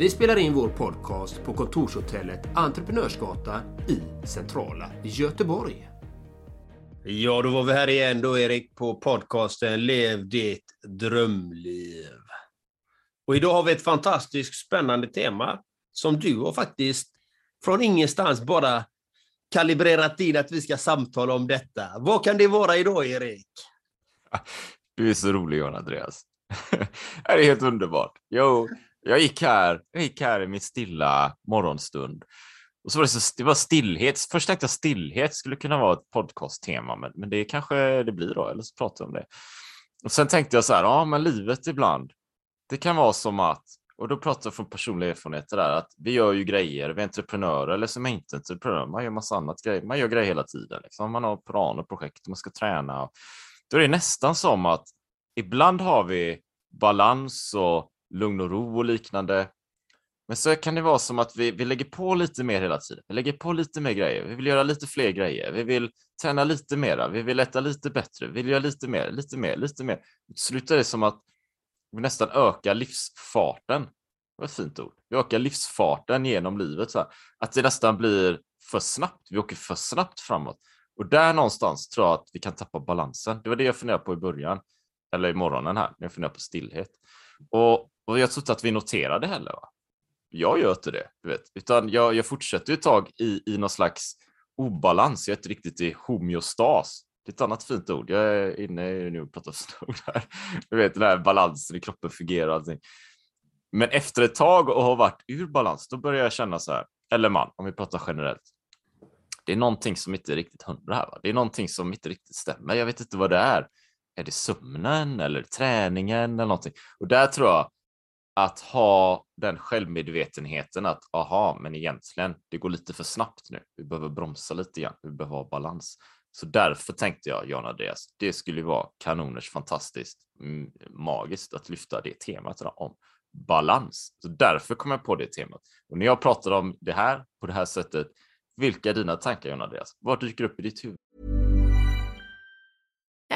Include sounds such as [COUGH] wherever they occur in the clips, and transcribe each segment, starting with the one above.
Vi spelar in vår podcast på kontorshotellet Entreprenörsgatan i centrala Göteborg. Ja, då var vi här igen då Erik på podcasten Lev ditt drömliv. Och idag har vi ett fantastiskt spännande tema som du har faktiskt från ingenstans bara kalibrerat in att vi ska samtala om detta. Vad kan det vara idag, Erik? [LAUGHS] Du är så rolig, John Andreas. [LAUGHS] det är helt underbart. Jo, jag gick här, jag gick här i min stilla morgonstund och så var det, så, det var stillhet. Först tänkte jag stillhet skulle kunna vara ett podcasttema, men, men det kanske det blir då, eller så pratar vi om det. Och sen tänkte jag så här, ja, men livet ibland, det kan vara som att, och då pratar jag från personliga erfarenheter där, att vi gör ju grejer, vi är entreprenörer eller som är inte entreprenörer, man gör massa annat grejer, man gör grejer hela tiden, liksom. man har planer, projekt, man ska träna. Då är det nästan som att ibland har vi balans och lugn och ro och liknande. Men så kan det vara som att vi, vi lägger på lite mer hela tiden. Vi lägger på lite mer grejer. Vi vill göra lite fler grejer. Vi vill träna lite mera. Vi vill äta lite bättre. Vi vill göra lite mer, lite mer, lite mer. Till slut är det som att vi nästan ökar livsfarten. Det var ett fint ord. Vi ökar livsfarten genom livet. Så här. Att det nästan blir för snabbt. Vi åker för snabbt framåt. Och där någonstans tror jag att vi kan tappa balansen. Det var det jag funderade på i början. Eller i morgonen här, när jag funderade på stillhet. Och, och jag tror inte att vi noterade heller. Va? Jag gör inte det, du vet. utan jag, jag fortsätter ett tag i, i någon slags obalans. Jag är inte riktigt i homeostas. Det är ett annat fint ord. Jag är inne nu och pratar ord här. Du vet den här balansen i kroppen fungerar och allting. Men efter ett tag och har varit ur balans, då börjar jag känna så här, eller man, om vi pratar generellt. Det är någonting som inte är riktigt hundra här. Va? Det är någonting som inte riktigt stämmer. Jag vet inte vad det är. Är det sömnen eller träningen eller någonting? Och där tror jag att ha den självmedvetenheten att aha, men egentligen, det går lite för snabbt nu. Vi behöver bromsa lite grann. Vi behöver ha balans. Så därför tänkte jag, Jan Andreas, det skulle vara kanoners fantastiskt mm, magiskt att lyfta det temat om balans. Så därför kom jag på det temat. Och när jag pratar om det här på det här sättet, vilka är dina tankar, Jan Andreas? Vad dyker upp i ditt huvud?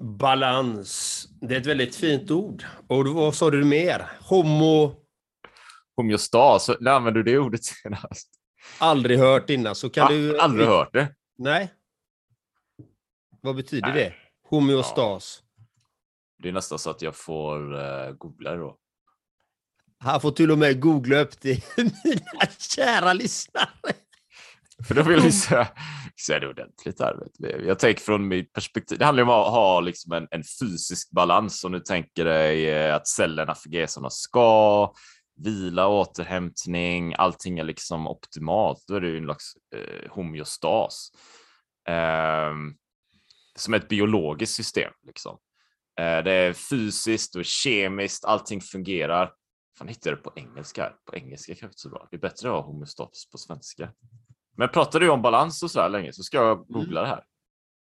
Balans. Det är ett väldigt fint ord. Och vad sa du mer? Homo... Homeostas, när använder du det ordet senast? Aldrig hört innan. Så kan ah, du... Aldrig hört det. Nej. Vad betyder Nej. det? Homeostas. Det är nästan så att jag får uh, googla det då. Han får till och med googla upp det, [LAUGHS] mina kära lyssnare. För då vill vi säga, säga det ordentligt här. Jag tänker från mitt perspektiv, det handlar om att ha liksom en, en fysisk balans. Om du tänker dig eh, att cellerna fungerar som de ska, vila, återhämtning, allting är liksom optimalt. Då är det ju en slags eh, homeostas. Eh, som ett biologiskt system. Liksom. Eh, det är fysiskt och kemiskt, allting fungerar. Fan hittar det på engelska? På engelska kanske inte så bra. Det är bättre att ha homeostas på svenska. Men pratar du om balans och så här länge så ska jag Mm. googla det här.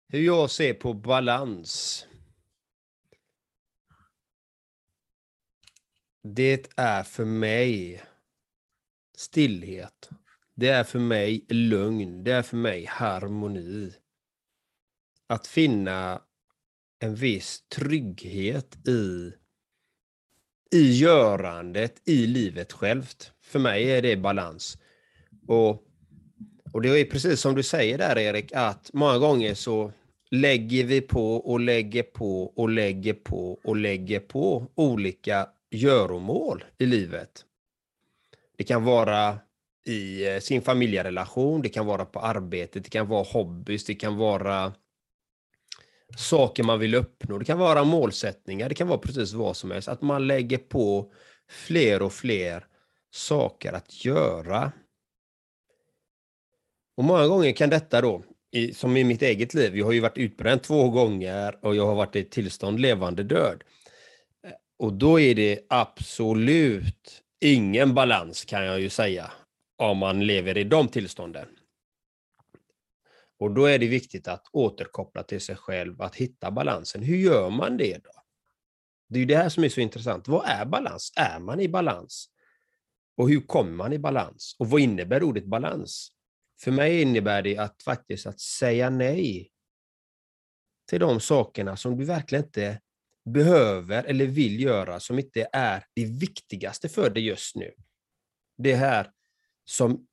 Hur jag ser på balans. Det är för mig stillhet. Det är för mig lugn. Det är för mig harmoni. Att finna en viss trygghet i, i görandet, i livet självt. För mig är det balans. Och och det är precis som du säger där Erik, att många gånger så lägger vi på och lägger på och lägger på och lägger på olika göromål i livet. Det kan vara i eh, sin familjerelation, det kan vara på arbetet, det kan vara hobbys, det kan vara saker man vill uppnå, det kan vara målsättningar, det kan vara precis vad som helst. Att man lägger på fler och fler saker att göra. Och många gånger kan detta då, i, som i mitt eget liv, jag har ju varit utbränd två gånger och jag har varit i ett tillstånd levande död. Eh, och då är det absolut ingen balans kan jag ju säga, om man lever i de tillstånden. Och då är det viktigt att återkoppla till sig själv, att hitta balansen. Hur gör man det då? Det är ju det här som är så intressant. Vad är balans? Är man i balans? Och hur kommer man i balans? Och vad innebär ordet balans? För mig innebär det att faktiskt att säga nej till de sakerna som du verkligen inte behöver eller vill göra, som inte är det viktigaste för dig just nu. Det här som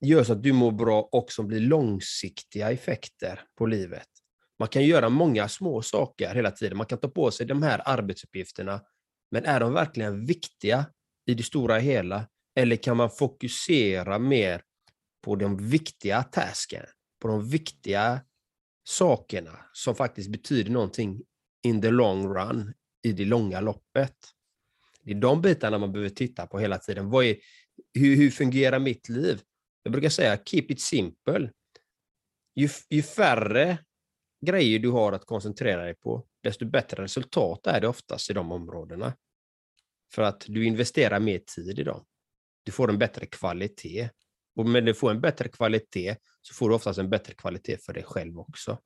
gör så att du mår bra och som blir långsiktiga effekter på livet. Man kan göra många små saker hela tiden. Man kan ta på sig de här arbetsuppgifterna, men är de verkligen viktiga i det stora hela? Eller kan man fokusera mer på de viktiga tasken, på de viktiga sakerna som faktiskt betyder någonting in the long run, i det långa loppet. Det är de bitarna man behöver titta på hela tiden. Vad är, hur, hur fungerar mitt liv? Jag brukar säga keep it simple. Ju, ju färre grejer du har att koncentrera dig på, desto bättre resultat är det oftast i de områdena. För att du investerar mer tid i dem. Du får en bättre kvalitet. Och när du får en bättre kvalitet så får du oftast en bättre kvalitet för dig själv också.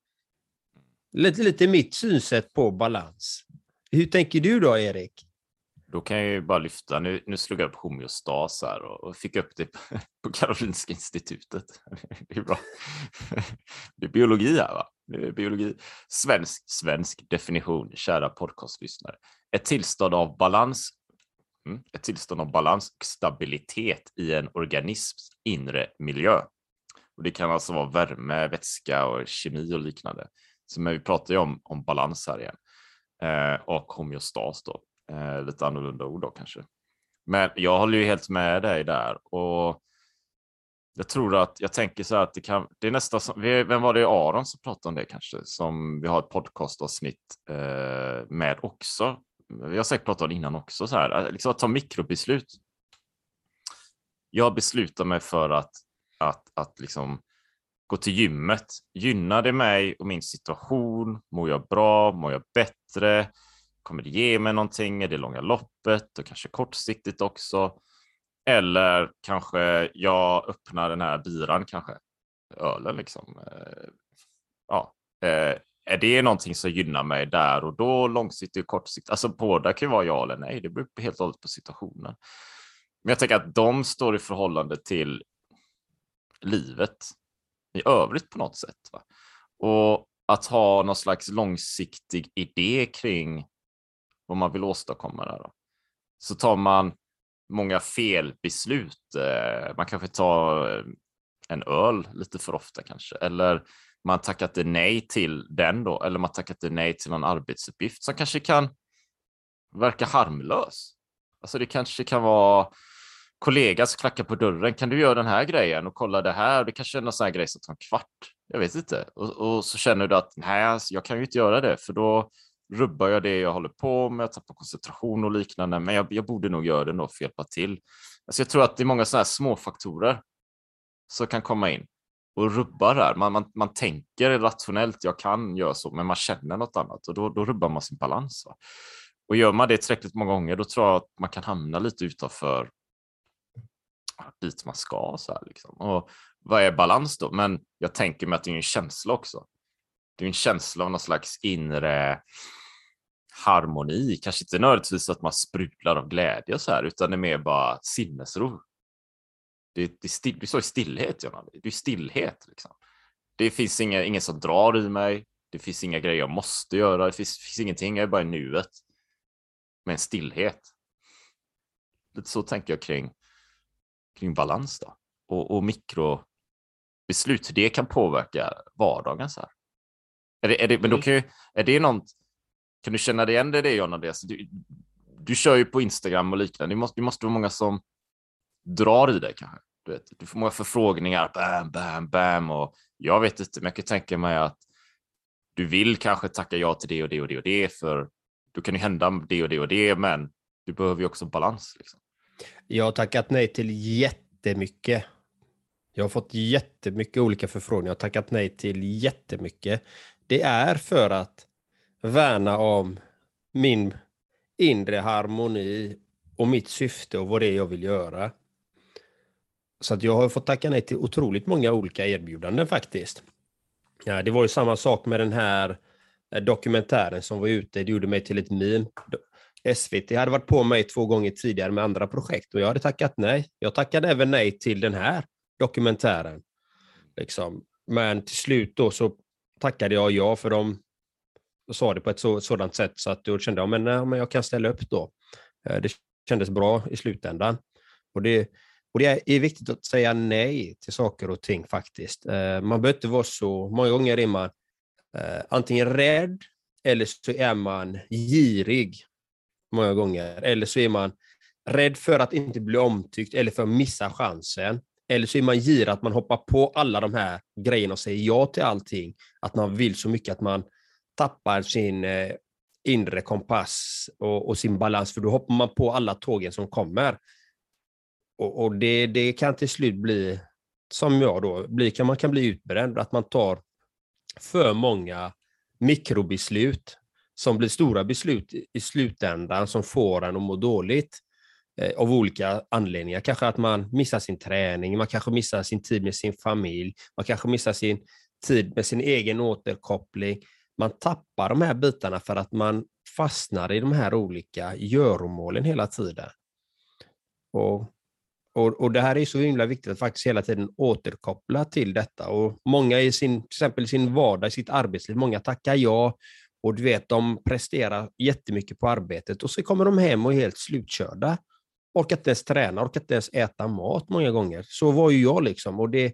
Lite, lite mitt synsätt på balans. Hur tänker du då, Erik? Då kan jag ju bara lyfta, nu, nu slog jag upp homeostas här och, och fick upp det på, [LAUGHS] på Karolinska institutet. [LAUGHS] Det är bra. [LAUGHS] Det är biologi här va? Det är biologi. Svensk, svensk definition, kära podcastlyssnare. Ett tillstånd av balans Mm. Ett tillstånd av balans och stabilitet i en organisms inre miljö. Och det kan alltså vara värme, vätska och kemi och liknande. Så men vi pratar ju om, om balans här igen. Eh, och homeostas då. Eh, lite annorlunda ord då kanske. Men jag håller ju helt med dig där. Och jag tror att, jag tänker så här att det kan, det är nästan som, vem var det Aron som pratade om det kanske? Som vi har ett podcastavsnitt eh, med också vi har säkert pratat om det innan också, så här, liksom att ta mikrobeslut. Jag beslutar mig för att, att, att liksom gå till gymmet. Gynnar det mig och min situation? Mår jag bra? Mår jag bättre? Kommer det ge mig någonting i det långa loppet och kanske kortsiktigt också? Eller kanske jag öppnar den här biran, kanske ölen liksom. Eh, ja, eh, är det någonting som gynnar mig där och då långsiktigt och kortsiktigt? Alltså båda kan ju vara ja eller nej. Det beror helt och hållet på situationen. Men jag tänker att de står i förhållande till livet i övrigt på något sätt. Va? Och att ha någon slags långsiktig idé kring vad man vill åstadkomma där. Då. Så tar man många felbeslut. Eh, man kanske tar eh, en öl lite för ofta kanske, eller man tackade nej till den då, eller man tackade nej till någon arbetsuppgift som kanske kan verka harmlös. Alltså det kanske kan vara kollega som klackar på dörren. Kan du göra den här grejen och kolla det här? Det kanske är någon sån här grej som tar en kvart. Jag vet inte. Och, och så känner du att nej, alltså, jag kan ju inte göra det för då rubbar jag det jag håller på med, jag tappar koncentration och liknande. Men jag, jag borde nog göra det då för att hjälpa till. Alltså jag tror att det är många sådana här små faktorer som kan komma in och rubbar där. Man, man, man tänker rationellt, jag kan göra så, men man känner något annat och då, då rubbar man sin balans. Va? Och gör man det tillräckligt många gånger, då tror jag att man kan hamna lite utanför dit man ska. Så här, liksom. Och vad är balans då? Men jag tänker mig att det är en känsla också. Det är en känsla av någon slags inre harmoni, kanske inte nödvändigtvis att man sprudlar av glädje så här, utan det är mer bara sinnesro. Det, det, still, det står i stillhet, Jonna. Det är stillhet. Liksom. Det finns inga, ingen som drar i mig. Det finns inga grejer jag måste göra. Det finns, finns ingenting. Jag är bara i nuet. Med en stillhet. Lite så tänker jag kring, kring balans då. Och, och mikrobeslut, det kan påverka vardagen. Så här. Är det, är det, men då mm. kan ju, är det något, kan du känna dig igen det, John Andreas? Du, du kör ju på Instagram och liknande. Det måste, det måste vara många som drar i dig kanske. Du, vet, du får många förfrågningar, bam, bam, bam. Och jag vet inte, men jag kan tänka mig att du vill kanske tacka ja till det och det och det och det, för då kan ju hända det och det och det, men du behöver ju också balans. Liksom. Jag har tackat nej till jättemycket. Jag har fått jättemycket olika förfrågningar och tackat nej till jättemycket. Det är för att värna om min inre harmoni och mitt syfte och vad det är jag vill göra. Så att jag har fått tacka nej till otroligt många olika erbjudanden faktiskt. Ja, det var ju samma sak med den här eh, dokumentären som var ute. Det gjorde mig till ett meme. SVT hade varit på mig två gånger tidigare med andra projekt och jag hade tackat nej. Jag tackade även nej till den här dokumentären. Liksom. Men till slut då så tackade jag ja för de sa det på ett så, sådant sätt så att då kände jag men, nej, men jag kan ställa upp då. Eh, det kändes bra i slutändan. Och det, och det är viktigt att säga nej till saker och ting faktiskt. Eh, man behöver inte vara så, många gånger är man eh, antingen rädd eller så är man girig. Många gånger. Eller så är man rädd för att inte bli omtyckt eller för att missa chansen. Eller så är man girig att man hoppar på alla de här grejerna och säger ja till allting. Att man vill så mycket att man tappar sin eh, inre kompass och, och, sin balans, för då hoppar man på alla tågen som kommer. Och, och det, det, kan till slut bli, som jag då, bli, kan, man kan bli utbränd, att man tar för många mikrobeslut som blir stora beslut i slutändan som får en att må dåligt eh, av olika anledningar. Kanske att man missar sin träning, man kanske missar sin tid med sin familj, man kanske missar sin tid med sin egen återkoppling. Man tappar de här bitarna för att man fastnar i de här olika göromålen hela tiden. Och och, och, det här är så himla viktigt att faktiskt hela tiden återkoppla till detta. Och många i sin, till exempel i sin vardag, i sitt arbetsliv, många tackar ja och du vet, de presterar jättemycket på arbetet och så kommer de hem och är helt slutkörda. Orkar inte ens träna, orkar inte ens äta mat många gånger. Så var ju jag liksom. Och det,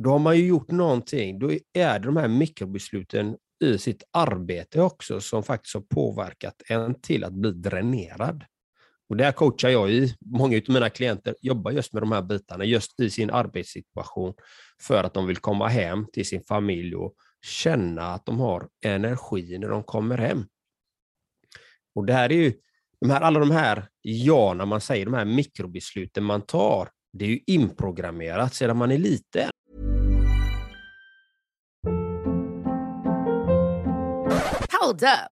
då har man ju gjort någonting. Då är det de här mikrobesluten i sitt arbete också som faktiskt har påverkat en till att bli dränerad. Och det här coachar jag i. Många av mina klienter jobbar just med de här bitarna, just i sin arbetssituation, för att de vill komma hem till sin familj och känna att de har energi när de kommer hem. Och det här är ju, de här, alla de här ja, när man säger de här mikrobesluten man tar, det är ju inprogrammerat sedan man är liten. Hold up.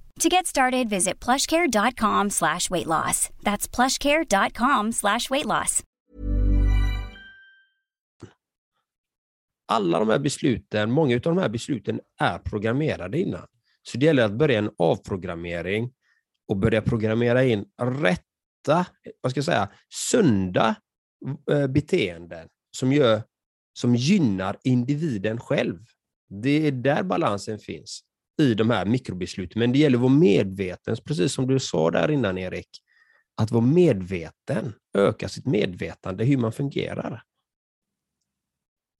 To get started, visit plushcare.com slash weight loss. That's plushcare.com slash weight loss. Alla de här besluten, många av de här besluten är programmerade innan. Så det gäller att börja en avprogrammering och börja programmera in rätta, vad ska jag säga, sunda eh, beteenden som, gör, som gynnar individen själv. Det är där balansen finns i de här mikrobesluten. Men det gäller att vara medveten, precis som du sa där innan Erik, att vara medveten, öka sitt medvetande hur man fungerar.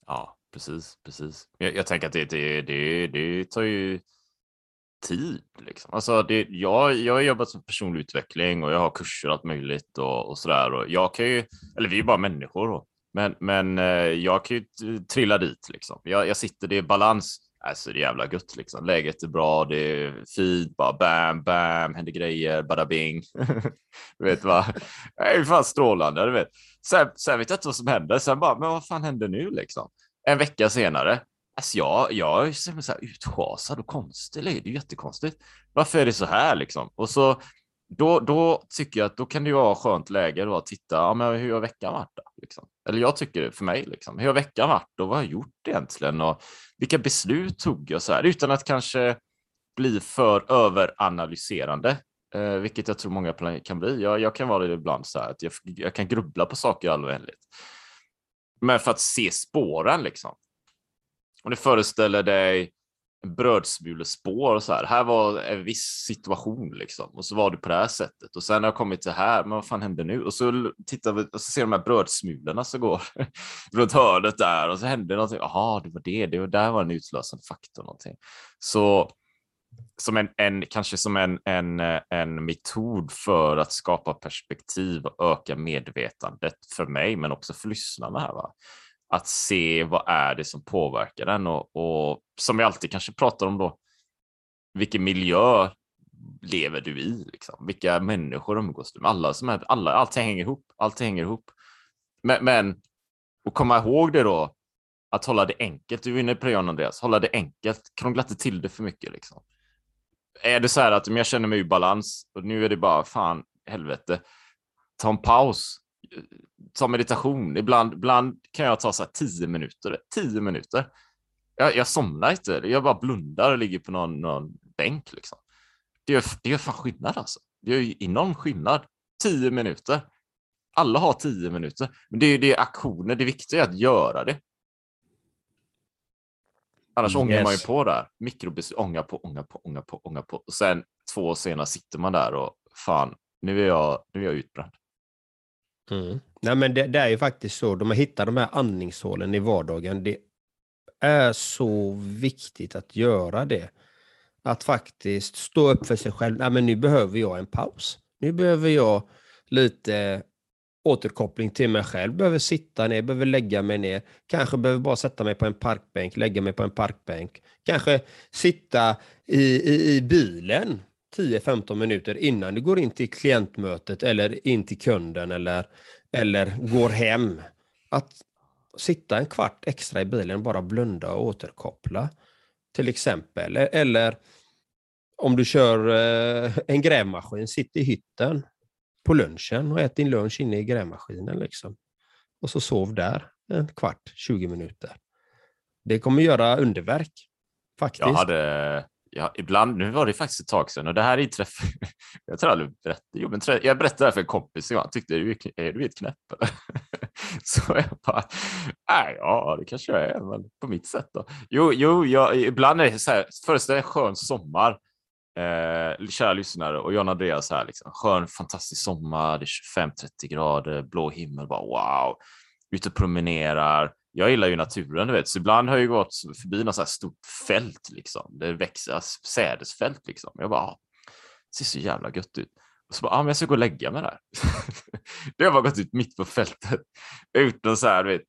Ja, precis, precis. Jag, jag tänker att det, det, det, det tar ju tid. Liksom. Alltså det, jag, jag har jobbat med personlig utveckling och jag har kurser och allt möjligt och, och sådär. Och jag kan ju, eller vi är bara människor då, men, men eh, jag kan ju trilla dit liksom. Jag, jag sitter, det är balans. Alltså det är jävla gött liksom. Läget är bra, det är fint, bara bam, bam, händer grejer, bada bing. [LAUGHS] du vet vad, det är fan strålande, du vet. Sen, sen vet jag inte vad som händer, sen bara, men vad fan händer nu liksom? En vecka senare, alltså jag, jag är så här utschasad och konstig, det är ju jättekonstigt. Varför är det så här liksom? Och så då, då tycker jag att då kan det vara skönt läge då att titta, ja, men hur har veckan varit då? Liksom? Eller jag tycker det för mig, liksom. hur har veckan varit och vad har jag gjort egentligen? Och vilka beslut tog jag så här utan att kanske bli för överanalyserande, eh, vilket jag tror många kan bli. Jag, jag kan vara det ibland så här att jag, jag kan grubbla på saker i all oändlighet. Men för att se spåren liksom. Om du föreställer dig brödsmulespår och så här. Här var en viss situation liksom och så var du på det här sättet och sen har jag kommit till här. Men vad fan hände nu? Och så tittar vi och så ser de här brödsmulorna som går [LAUGHS] runt hörnet där och så hände någonting. Jaha, det var det. Det var där var en utlösande faktor någonting. Så som en, en kanske som en, en, en metod för att skapa perspektiv och öka medvetandet för mig, men också för lyssnarna här. Va? Att se vad är det som påverkar den och, och som vi alltid kanske pratar om då. Vilken miljö lever du i? Liksom? Vilka människor umgås du med? Alla som är, alla, allting hänger ihop. Allting hänger ihop. Men, men och komma ihåg det då, att hålla det enkelt. Du är inne på det John Andreas, hålla det enkelt. Krångla inte till det för mycket. Liksom. Är det så här att om jag känner mig i balans och nu är det bara fan helvete, ta en paus ta meditation. Ibland, ibland kan jag ta så här tio minuter. Tio minuter. Jag, jag somnar inte. Jag bara blundar och ligger på någon, någon bänk. Liksom. Det, gör, det gör fan skillnad alltså. Det gör enorm skillnad. Tio minuter. Alla har tio minuter. Men det är, det är aktioner. Det viktiga är att göra det. Annars yes. ångar man ju på där. Mikrobeslut, ånga på, ånga på, ånga på, ånga på. Och sen två år senare sitter man där och fan, nu är jag, nu är jag utbränd. Mm. Nej, men det, det, är ju faktiskt så, de har hittat de här andningshålen i vardagen. Det är så viktigt att göra det. Att faktiskt stå upp för sig själv. Nej, men nu behöver jag en paus. Nu behöver jag lite återkoppling till mig själv. Behöver sitta ner, behöver lägga mig ner. Kanske behöver bara sätta mig på en parkbänk, lägga mig på en parkbänk. Kanske sitta i, i, i bilen 10-15 minuter innan du går in till klientmötet eller in till kunden eller, eller går hem. Att sitta en kvart extra i bilen, bara blunda och återkoppla. Till exempel. Eller om du kör eh, en grävmaskin, sitt i hytten på lunchen och ät din lunch inne i grävmaskinen. Liksom. Och så sov där en kvart, 20 minuter. Det kommer göra underverk. Faktiskt. Jag hade, ja, ibland, nu var det faktiskt ett tag sedan och det här är träff. [LAUGHS] Jag tror aldrig berättade, jo, men jag berättade det här för en kompis och han tyckte är du, är du ett knäpp [LAUGHS] Så jag bara, nej, ja, det kanske jag är, men på mitt sätt då. Jo, jo, jag, ibland är det så här, föreställ dig en skön sommar. Eh, kära lyssnare och John Andreas här, liksom. skön fantastisk sommar, det är 25-30 grader, blå himmel, bara wow. Ute och promenerar, jag gillar ju naturen, du vet, så ibland har jag gått förbi något så här stort fält liksom. Det växer sädesfält liksom. Jag bara, ah, det ser så jävla gött ut. Och så bara, ah, men jag ska gå och lägga mig där. [LAUGHS] det har bara gått ut mitt på fältet utan så här, du vet,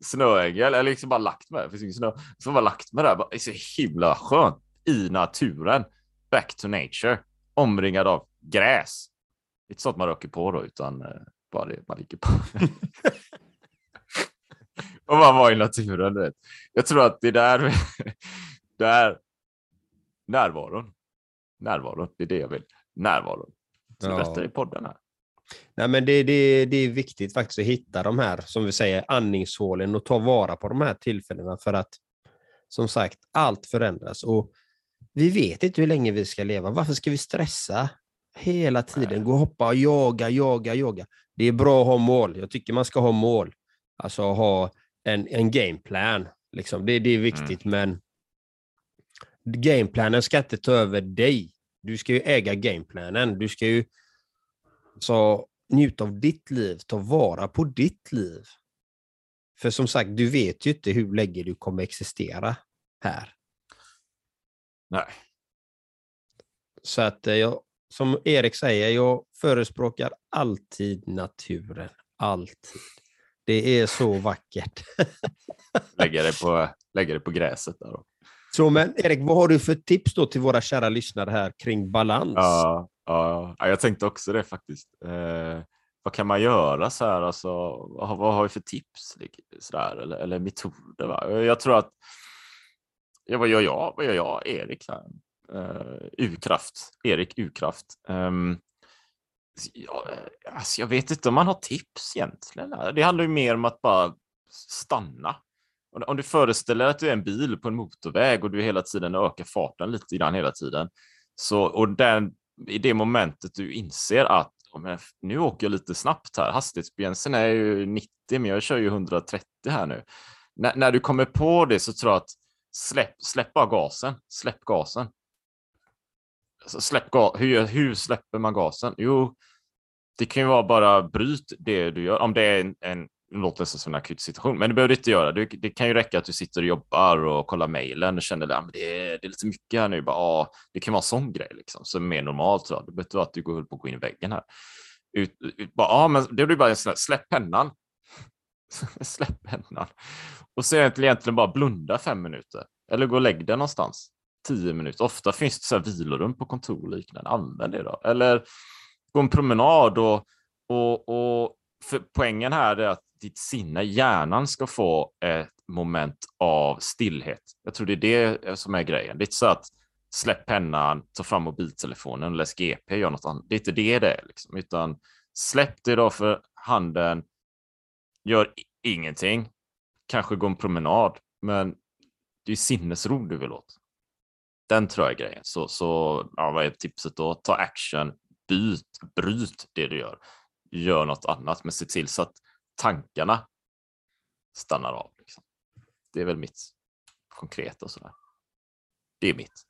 snöängel eller liksom bara lagt mig. Det finns ingen snö. Så bara lagt mig där. Bara, det är så himla skönt i naturen. Back to nature. Omringad av gräs. Inte så att man röker på då, utan eh, bara det man ligger på. [LAUGHS] [LAUGHS] och man var i naturen. Vet. Jag tror att det [LAUGHS] är där, där närvaron. Närvaro, det är det jag vill. Närvaro. Så Ja. berättar i podden här. Nej, men det, det, det är viktigt faktiskt att hitta de här, som vi säger, andningshålen och ta vara på de här tillfällena för att som sagt, allt förändras och vi vet inte hur länge vi ska leva. Varför ska vi stressa hela tiden? Gå och hoppa och jaga, jaga, jaga. Det är bra att ha mål. Jag tycker man ska ha mål. Alltså ha en, en gameplan. Liksom. Det, det är viktigt, men gameplanen ska inte ta över dig. Du ska ju äga gameplanen. Du ska ju så njuta av ditt liv, ta vara på ditt liv. För som sagt, du vet ju inte hur länge du kommer existera här. Nej. Så att eh, jag, som Erik säger, jag förespråkar alltid naturen. Alltid. Det är så vackert. [LAUGHS] Lägga det på, lägga det på gräset där då. Så men Erik, vad har du för tips då till våra kära lyssnare här kring balans? Ja, ja, ja, jag tänkte också det faktiskt. Eh, vad kan man göra så här? Alltså, vad, vad har vi för tips så där, eller, eller metoder? Va? Jag tror att, ja, vad gör jag? Vad gör jag? Erik, så här. Eh, U-kraft. Erik U-kraft. Ehm, alltså, jag vet inte om man har tips egentligen. Det handlar ju mer om att bara stanna. Om- du föreställer dig att du är en bil på en motorväg och du hela tiden ökar farten lite grann hela tiden. Så, och den, i det momentet du inser att nu åker jag lite snabbt här, hastighetsgränsen är ju 90 men jag kör ju 130 här nu. När, när du kommer på det så tror jag att släpp, släpp bara gasen, släpp gasen. Alltså, släpp ga hur, hur släpper man gasen? Jo, det kan ju vara bara bryt det du gör. Om det är en, en låter nästan som en akut situation, men det behöver du inte göra. Du, det kan ju räcka att du sitter och jobbar och kollar mejlen och känner att det, är, det är lite mycket här nu. Bara, ah, det kan vara en sån grej liksom, som är mer normalt. jag. Det behöver inte vara att du går på att gå in i väggen här. Ut, ut, bara, ah, men det blir bara en sån här, släpp pennan. [LAUGHS] släpp pennan. Och så egentligen, egentligen bara blunda fem minuter. Eller gå och lägg dig någonstans. Tio minuter. Ofta finns det så här vilorum på kontor och liknande. Använd det då. Eller gå en promenad och, och, och för poängen här är att ditt sinne, hjärnan, ska få ett moment av stillhet. Jag tror det är det eh, som är grejen. Det är inte så att släpp pennan, ta fram mobiltelefonen, läs GP, gör något annat. Det är inte det det är, liksom. utan släpp det då för handen, gör ingenting, kanske gå en promenad, men det är sinnesro du vill åt. Den tror jag är grejen. Så, så ja, vad är tipset då? Ta action, byt, bryt det du gör. Gör något annat, men se till så att tankarna stannar av. Liksom. Det är väl mitt konkreta sådär. Det är mitt.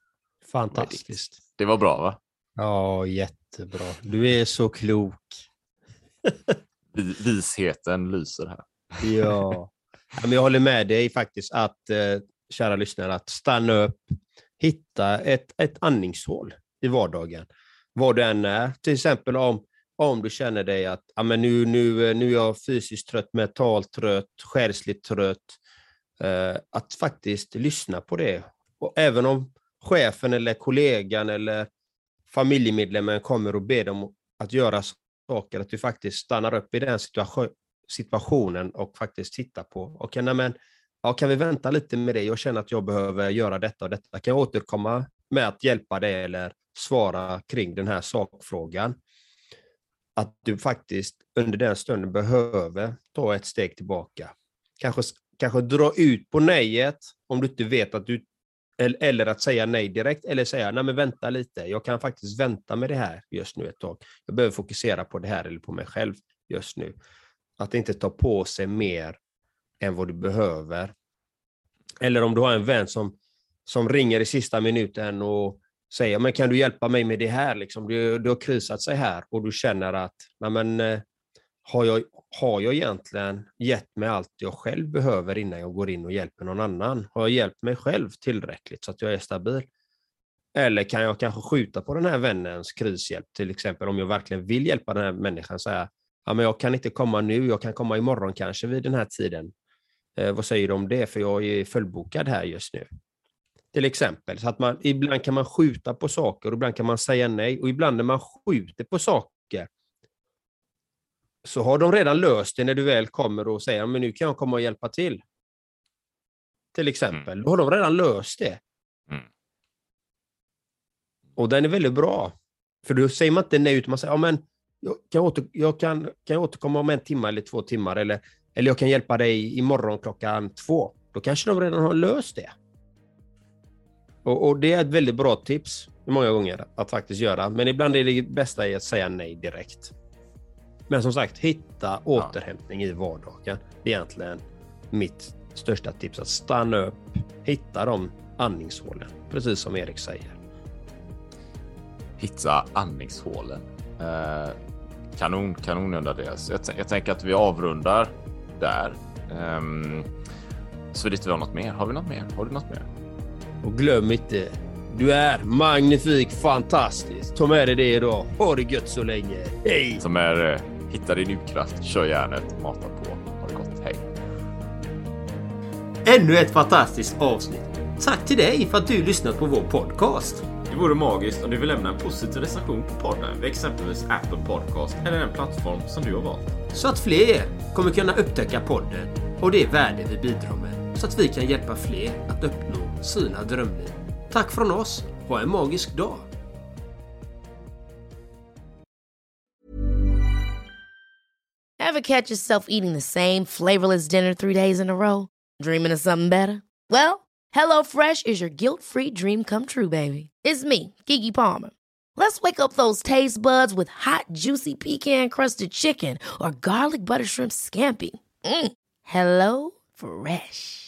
Fantastiskt. Det var bra va? Ja, jättebra. Du är så klok. [LAUGHS] Vi- Visheten lyser här. Ja. [LAUGHS] Ja, men jag håller med dig faktiskt att, eh, kära lyssnare, att stanna upp, hitta ett, ett andningshål i vardagen. Vad du än är. Till exempel om, om du känner dig att ja, men nu, nu, nu är jag fysiskt trött, mentalt trött, själsligt trött. Eh, att faktiskt lyssna på det. Och även om chefen eller kollegan eller familjemedlemmen kommer och ber dem att göra saker, att du faktiskt stannar upp i den situation, situationen och faktiskt tittar på, okej, nej men, ja, kan vi vänta lite med det? Jag känner att jag behöver göra detta och detta. Kan jag återkomma med att hjälpa dig eller svara kring den här sakfrågan? Att du faktiskt under den stunden behöver ta ett steg tillbaka. Kanske, kanske dra ut på nejet om du inte vet att du eller, att säga nej direkt, eller säga nej men vänta lite, jag kan faktiskt vänta med det här just nu ett tag. Jag behöver fokusera på det här eller på mig själv just nu. Att inte ta på sig mer än vad du behöver. Eller om du har en vän som, som ringer i sista minuten och säger men kan du hjälpa mig med det här? Liksom, du, du har krisat sig här och du känner att nej men, eh, har, jag, har jag egentligen gett mig allt jag själv behöver innan jag går in och hjälper någon annan? Har jag hjälpt mig själv tillräckligt så att jag är stabil? Eller kan jag kanske skjuta på den här vännens krishjälp, till exempel om jag verkligen vill hjälpa den här människan, säga ja, men jag kan inte komma nu, jag kan komma imorgon kanske vid den här tiden. Eh, vad säger du om det? För jag är fullbokad här just nu. Till exempel. Så att man, ibland kan man skjuta på saker och ibland kan man säga nej. Och ibland när man skjuter på saker så har de redan löst det när du väl kommer och säger men nu kan jag komma och hjälpa till. Till exempel. Då har de redan löst det. Mm. Och den är väldigt bra. För då säger man inte nej, utan man säger, ja men jag kan, åter, jag kan, kan jag återkomma om en timme eller två timmar eller, eller jag kan hjälpa dig imorgon klockan två. Då kanske de redan har löst det. Och, och det är ett väldigt bra tips många gånger att faktiskt göra. Men ibland är det bästa i att säga nej direkt. Men som sagt, hitta återhämtning i vardagen. Det är egentligen mitt största tips. Att stanna upp, hitta de andningshålen, precis som Erik säger. Hitta andningshålen. Eh, kanon, kanon Andreas. Jag, jag tänker att vi avrundar där. Um, så vi har något mer. Har vi något mer? Har du något mer? Och glöm inte, du är magnifik, fantastisk. Ta med dig det idag. Ha det gött så länge. Hej! Som är eh, hitta din utkraft, kör järnet, mata på. Ha det gott. Hej! Ännu ett fantastiskt avsnitt. Tack till dig för att du lyssnat på vår podcast. Det vore magiskt om du vill lämna en positiv recension på podden vid exempelvis Apple Podcast eller den plattform som du har valt. Så att fler kommer kunna upptäcka podden och det värde vi bidrar med. Så att vi kan hjälpa fler att uppnå sina drömliv. Tack från oss. Ha en magisk dag. Ever catch yourself eating the same flavorless dinner three days in a row? Dreaming of something better? Well, hello fresh is your guilt-free dream come true, baby. It's me, Kiki Palmer. Let's wake up those taste buds with hot, juicy pecan-crusted chicken or garlic butter shrimp scampi. Mm. Hello Fresh.